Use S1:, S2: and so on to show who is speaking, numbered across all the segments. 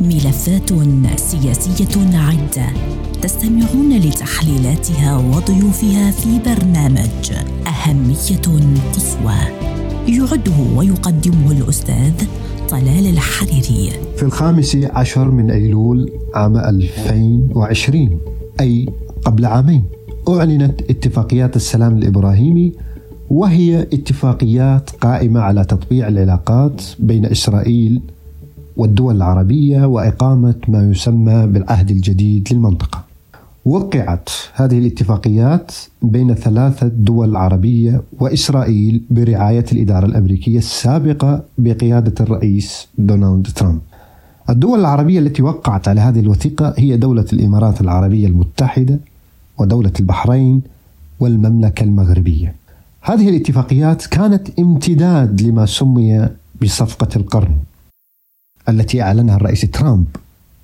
S1: ملفات سياسية عدة تستمعون لتحليلاتها وضيوفها في برنامج أهمية قصوى. يعده ويقدمه الأستاذ طلال الحريري.
S2: في الخامس عشر من أيلول عام 2020 أي قبل عامين أعلنت اتفاقيات السلام الابراهيمي وهي اتفاقيات قائمة على تطبيع العلاقات بين إسرائيل والدول العربية وإقامة ما يسمى بالعهد الجديد للمنطقة. وقعت هذه الاتفاقيات بين ثلاثة دول عربية وإسرائيل برعاية الإدارة الأمريكية السابقة بقيادة الرئيس دونالد ترامب. الدول العربية التي وقعت على هذه الوثيقة هي دولة الإمارات العربية المتحدة ودولة البحرين والمملكة المغربية. هذه الاتفاقيات كانت امتداد لما سمي بصفقة القرن التي أعلنها الرئيس ترامب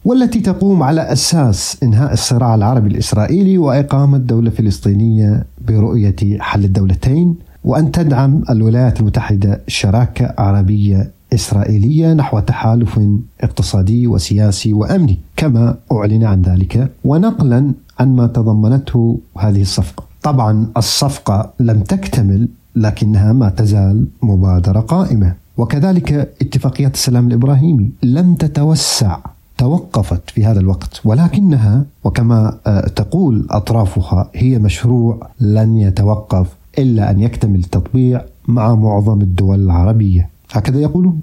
S2: والتي تقوم على أساس إنهاء الصراع العربي الإسرائيلي وإقامة دولة فلسطينية برؤية حل الدولتين وأن تدعم الولايات المتحدة شراكة عربية إسرائيلية نحو تحالف اقتصادي وسياسي وأمني كما أعلن عن ذلك ونقلا عن ما تضمنته هذه الصفقة. طبعا الصفقة لم تكتمل لكنها ما تزال مبادرة قائمة وكذلك اتفاقيات السلام الإبراهيمي لم تتوسع توقفت في هذا الوقت. ولكنها وكما تقول أطرافها هي مشروع لن يتوقف إلا أن يكتمل التطبيع مع معظم الدول العربية. هكذا يقولون.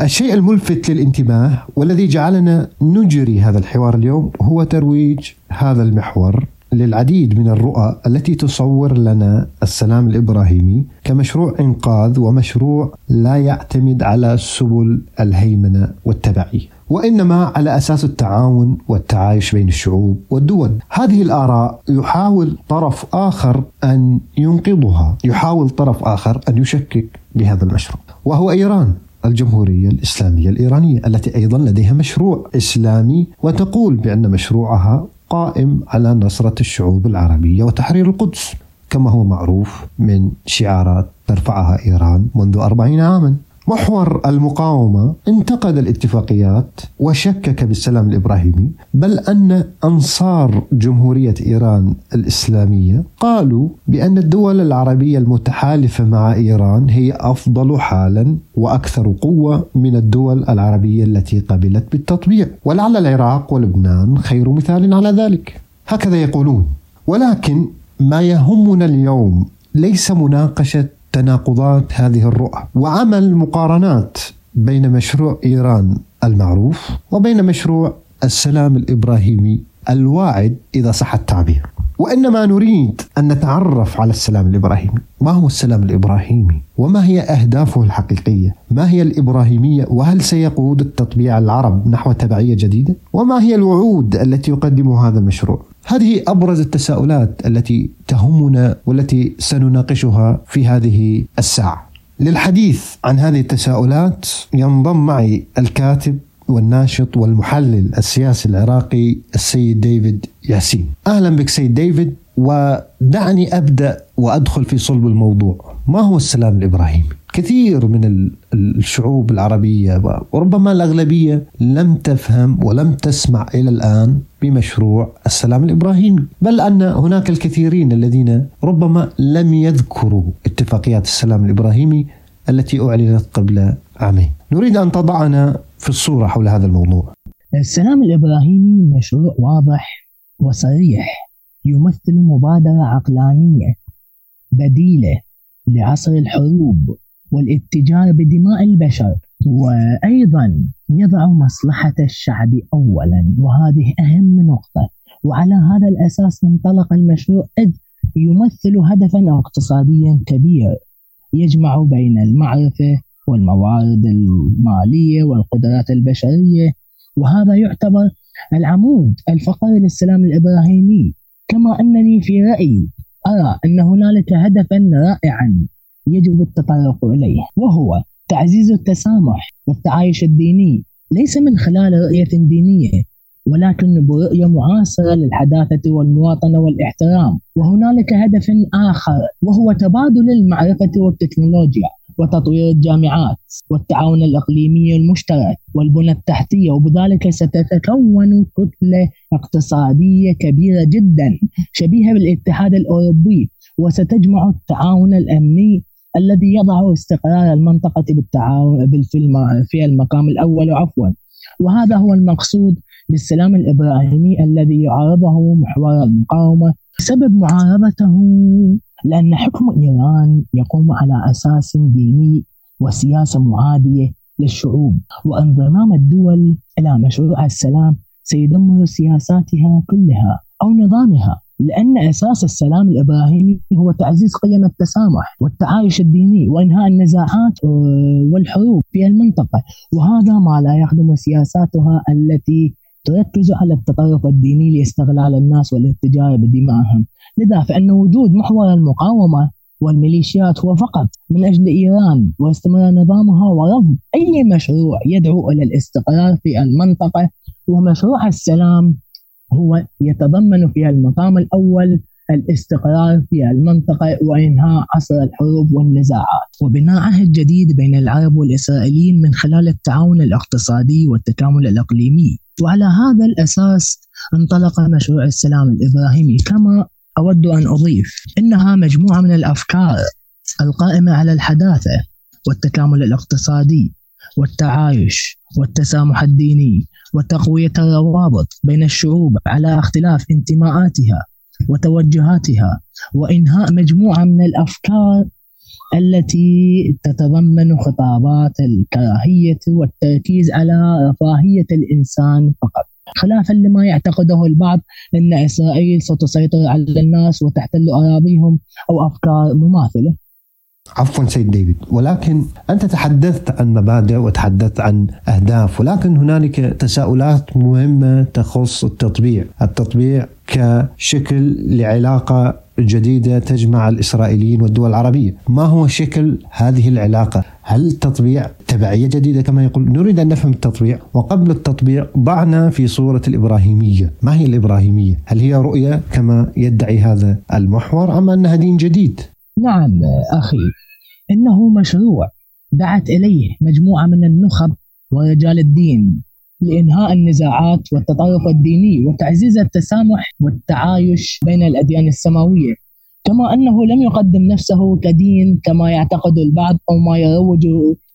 S2: الشيء الملفت للانتباه والذي جعلنا نجري هذا الحوار اليوم هو ترويج هذا المحور للعديد من الرؤى التي تصور لنا السلام الإبراهيمي كمشروع إنقاذ ومشروع لا يعتمد على سبل الهيمنة والتبعية وإنما على أساس التعاون والتعايش بين الشعوب والدول. هذه الآراء يحاول طرف آخر أن ينقضها، يحاول طرف آخر أن يشكك بهذا المشروع، وهو إيران. الجمهورية الإسلامية الإيرانية التي أيضا لديها مشروع إسلامي وتقول بأن مشروعها قائم على نصرة الشعوب العربية وتحرير القدس كما هو معروف من شعارات ترفعها إيران منذ أربعين عاما. محور المقاومة انتقد الاتفاقيات وشكك بالسلام الإبراهيمي بل أن أنصار جمهورية إيران الإسلامية قالوا بأن الدول العربية المتحالفة مع إيران هي أفضل حالا وأكثر قوة من الدول العربية التي قبلت بالتطبيع. ولعل العراق ولبنان خير مثال على ذلك. هكذا يقولون. ولكن ما يهمنا اليوم ليس مناقشة تناقضات هذه الرؤى وعمل مقارنات بين مشروع إيران المعروف وبين مشروع السلام الإبراهيمي الواعد إذا صح التعبير. وإنما نريد أن نتعرف على السلام الإبراهيمي، ما هو السلام الإبراهيمي؟ وما هي أهدافه الحقيقية؟ ما هي الإبراهيمية؟ وهل سيقود التطبيع العرب نحو تبعية جديدة؟ وما هي الوعود التي يقدمها هذا المشروع؟ هذه أبرز التساؤلات التي تهمنا والتي سنناقشها في هذه الساعة. للحديث عن هذه التساؤلات ينضم معي الكاتب والناشط والمحلل السياسي العراقي السيد ديفيد ياسين. أهلا بك سيد ديفيد ودعني أبدأ وأدخل في صلب الموضوع. ما هو السلام الابراهيمي؟ كثير من الشعوب العربية وربما الأغلبية لم تفهم ولم تسمع إلى الآن بمشروع السلام الابراهيمي، بل أن هناك الكثيرين الذين ربما لم يذكروا اتفاقيات السلام الابراهيمي التي أعلنت قبل عامين. نريد أن تضعنا في الصورة حول هذا الموضوع.
S3: السلام الابراهيمي مشروع واضح وصريح يمثل مبادرة عقلانية بديلة لعصر الحروب والاتجار بدماء البشر. وأيضا يضع مصلحة الشعب اولا وهذه أهم نقطة. وعلى هذا الأساس انطلق المشروع إذ يمثل هدفا اقتصاديا كبير يجمع بين المعرفة والموارد المالية والقدرات البشرية. وهذا يعتبر العمود الفقري للسلام الإبراهيمي. كما أنني في رأيي أرى ان هنالك هدفا رائعا يجب التطرق إليه وهو تعزيز التسامح والتعايش الديني ليس من خلال رؤية دينية ولكن برؤية معاصرة للحداثة والمواطنة والإحترام. وهنالك هدف آخر وهو تبادل المعرفة والتكنولوجيا وتطوير الجامعات والتعاون الإقليمي المشترك والبنى التحتية. وبذلك ستتكون كتلة اقتصادية كبيرة جدا شبيهة بالاتحاد الأوروبي وستجمع التعاون الأمني الذي يضع استقرار المنطقة بالتعاون في المقام الأول عفوا. وهذا هو المقصود بالسلام الإبراهيمي الذي يعارضه محور المقاومة سبب معارضته لأن حكم إيران يقوم على أساس ديني وسياسة معادية للشعوب. وانضمام الدول إلى مشروع السلام سيدمر سياساتها كلها أو نظامها. لأن أساس السلام الإبراهيمي هو تعزيز قيم التسامح والتعايش الديني وإنهاء النزاعات والحروب في المنطقة. وهذا ما لا يخدم سياساتها التي تركز على التطرف الديني لاستغلال الناس والاتجار بدمائهم. لذا فإن وجود محور المقاومة والميليشيات هو فقط من أجل إيران واستمرار نظامها ورفض أي مشروع يدعو إلى الاستقرار في المنطقة ومشروع السلام هو يتضمن في المقام الأول الاستقرار في المنطقة وإنهاء عصر الحروب والنزاعات. وبناء عهد جديد بين العرب والإسرائيليين من خلال التعاون الاقتصادي والتكامل الإقليمي. وعلى هذا الأساس انطلق مشروع السلام الإبراهيمي. كما أود أن أضيف إنها مجموعة من الأفكار القائمة على الحداثة والتكامل الاقتصادي والتعايش والتسامح الديني وتقوية الروابط بين الشعوب على اختلاف انتماءاتها وتوجهاتها وإنهاء مجموعة من الأفكار التي تتضمن خطابات الكراهية والتركيز على رفاهية الإنسان فقط. خلافا لما يعتقده البعض أن إسرائيل ستسيطر على الناس وتحتل أراضيهم أو أفكار مماثلة.
S2: عفوا سيد ديفيد. ولكن أنت تحدثت عن مبادئ وتحدثت عن أهداف ولكن هنالك تساؤلات مهمة تخص التطبيع. التطبيع كشكل لعلاقة جديدة تجمع الإسرائيليين والدول العربية. ما هو شكل هذه العلاقة؟ هل التطبيع تبعية جديدة كما يقول؟ نريد أن نفهم التطبيع. وقبل التطبيع ضعنا في صورة الإبراهيمية. ما هي الإبراهيمية؟ هل هي رؤية كما يدعي هذا المحور أم أنها دين جديد؟
S3: نعم أخي إنه مشروع. دعت إليه مجموعة من النخب ورجال الدين لإنهاء النزاعات والتطرف الديني وتعزيز التسامح والتعايش بين الأديان السماوية. كما أنه لم يقدم نفسه كدين كما يعتقد البعض أو ما يروج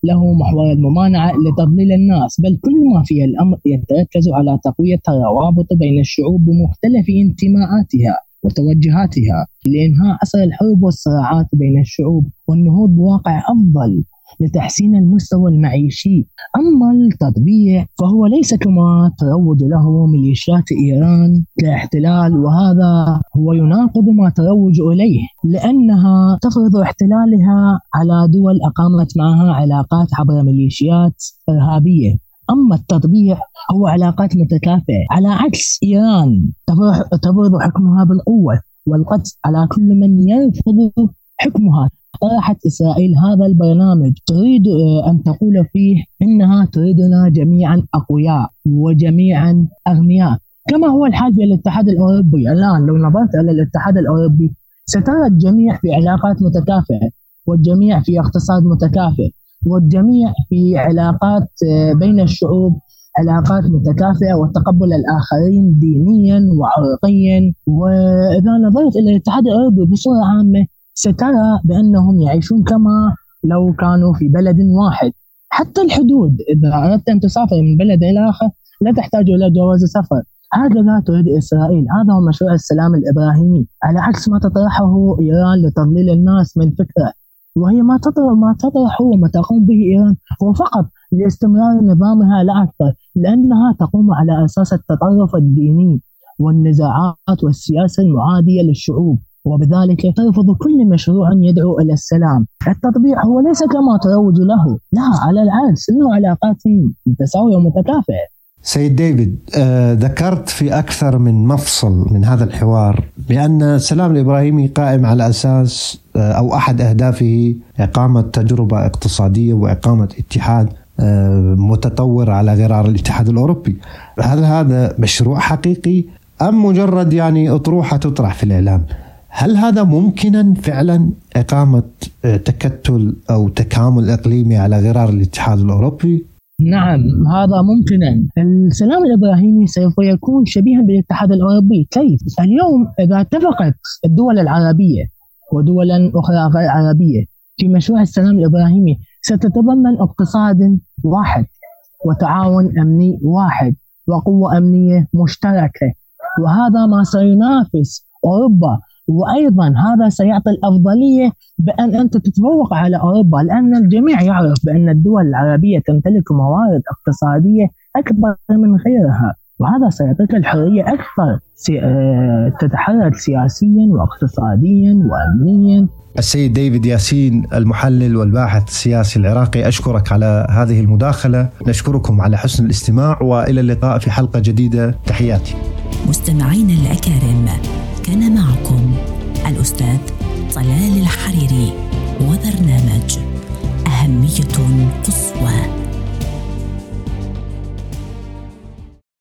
S3: له محور الممانعة لتضليل الناس بل كل ما في الأمر يتركز على تقوية الروابط بين الشعوب بمختلف انتماءاتها. وتوجهاتها لإنهاء عصر الحروب والصراعات بين الشعوب والنهوض بواقع أفضل لتحسين المستوى المعيشي. أما التطبيع فهو ليس كما تروج له ميليشيات إيران كاحتلال وهذا هو يناقض ما تروج إليه لأنها تفرض احتلالها على دول أقامت معها علاقات عبر ميليشيات إرهابية. أما التطبيع هو علاقات متكافئة. على عكس إيران تفرض حكمها بالقوة والقتل. على كل من يرفض حكمها. طرحت إسرائيل هذا البرنامج. تريد آه، أن تقول فيه إنها تريدنا جميعا أقوياء وجميعا أغنياء. كما هو الحال في الاتحاد الأوروبي. الآن لو نظرت إلى الاتحاد الأوروبي سترى الجميع في علاقات متكافئة والجميع في اقتصاد متكافئ والجميع في علاقات آه، بين الشعوب علاقات متكافئه وتقبل الآخرين دينيا وعرقيا وإذا نظرت إلى الاتحاد الأوروبي بصورة عامة سترى بأنهم يعيشون كما لو كانوا في بلد واحد. حتى الحدود إذا أردت أن تسافر من بلد إلى آخر لا تحتاج إلى جواز سفر. هكذا تريد إسرائيل. هذا هو مشروع السلام الإبراهيمي. على عكس ما تطرحه إيران لتضليل الناس من فكرة وهي ما تطرح ما تطرح وما تقوم به إيران هو فقط لاستمرار نظامها لا أكثر. لأنها تقوم على أساس التطرف الديني والنزاعات والسياسة المعادية للشعوب وبذلك ترفض كل مشروع يدعو إلى السلام. التطبيع هو ليس كما تروج له، لا على العكس انه علاقات متساوية ومتكافئة.
S2: سيد ديفيد آه ذكرت في أكثر من مفصل من هذا الحوار بأن السلام الإبراهيمي قائم على أساس آه أو أحد أهدافه إقامة تجربة اقتصادية وإقامة اتحاد متطور على غرار الاتحاد الأوروبي. هل هذا مشروع حقيقي أم مجرد يعني أطروحة تطرح في الإعلام؟ هل هذا ممكنا فعلا إقامة تكتل أو تكامل إقليمي على غرار الاتحاد الأوروبي؟
S3: نعم هذا ممكنا السلام الإبراهيمي سوف يكون شبيها بالاتحاد الأوروبي كيف؟ اليوم إذا اتفقت الدول العربية ودولا أخرى غير عربية في مشروع السلام الإبراهيمي ستتضمن اقتصاد واحد وتعاون أمني واحد وقوة أمنية مشتركة. وهذا ما سينافس أوروبا وأيضا هذا سيعطي الأفضلية بأن أنت تتفوق على أوروبا لأن الجميع يعرف بأن الدول العربية تمتلك موارد اقتصادية أكبر من غيرها. وهذا سيعطيك الحرية أكثر سي... آه، تتحرك سياسيا واقتصاديا وامنيا.
S2: السيد ديفيد ياسين المحلل والباحث السياسي العراقي أشكرك على هذه المداخلة، نشكركم على حسن الاستماع وإلى اللقاء في حلقة جديدة، تحياتي.
S1: مستمعينا الأكارم كان معكم الأستاذ طلال الحريري وبرنامج أهمية قصوى.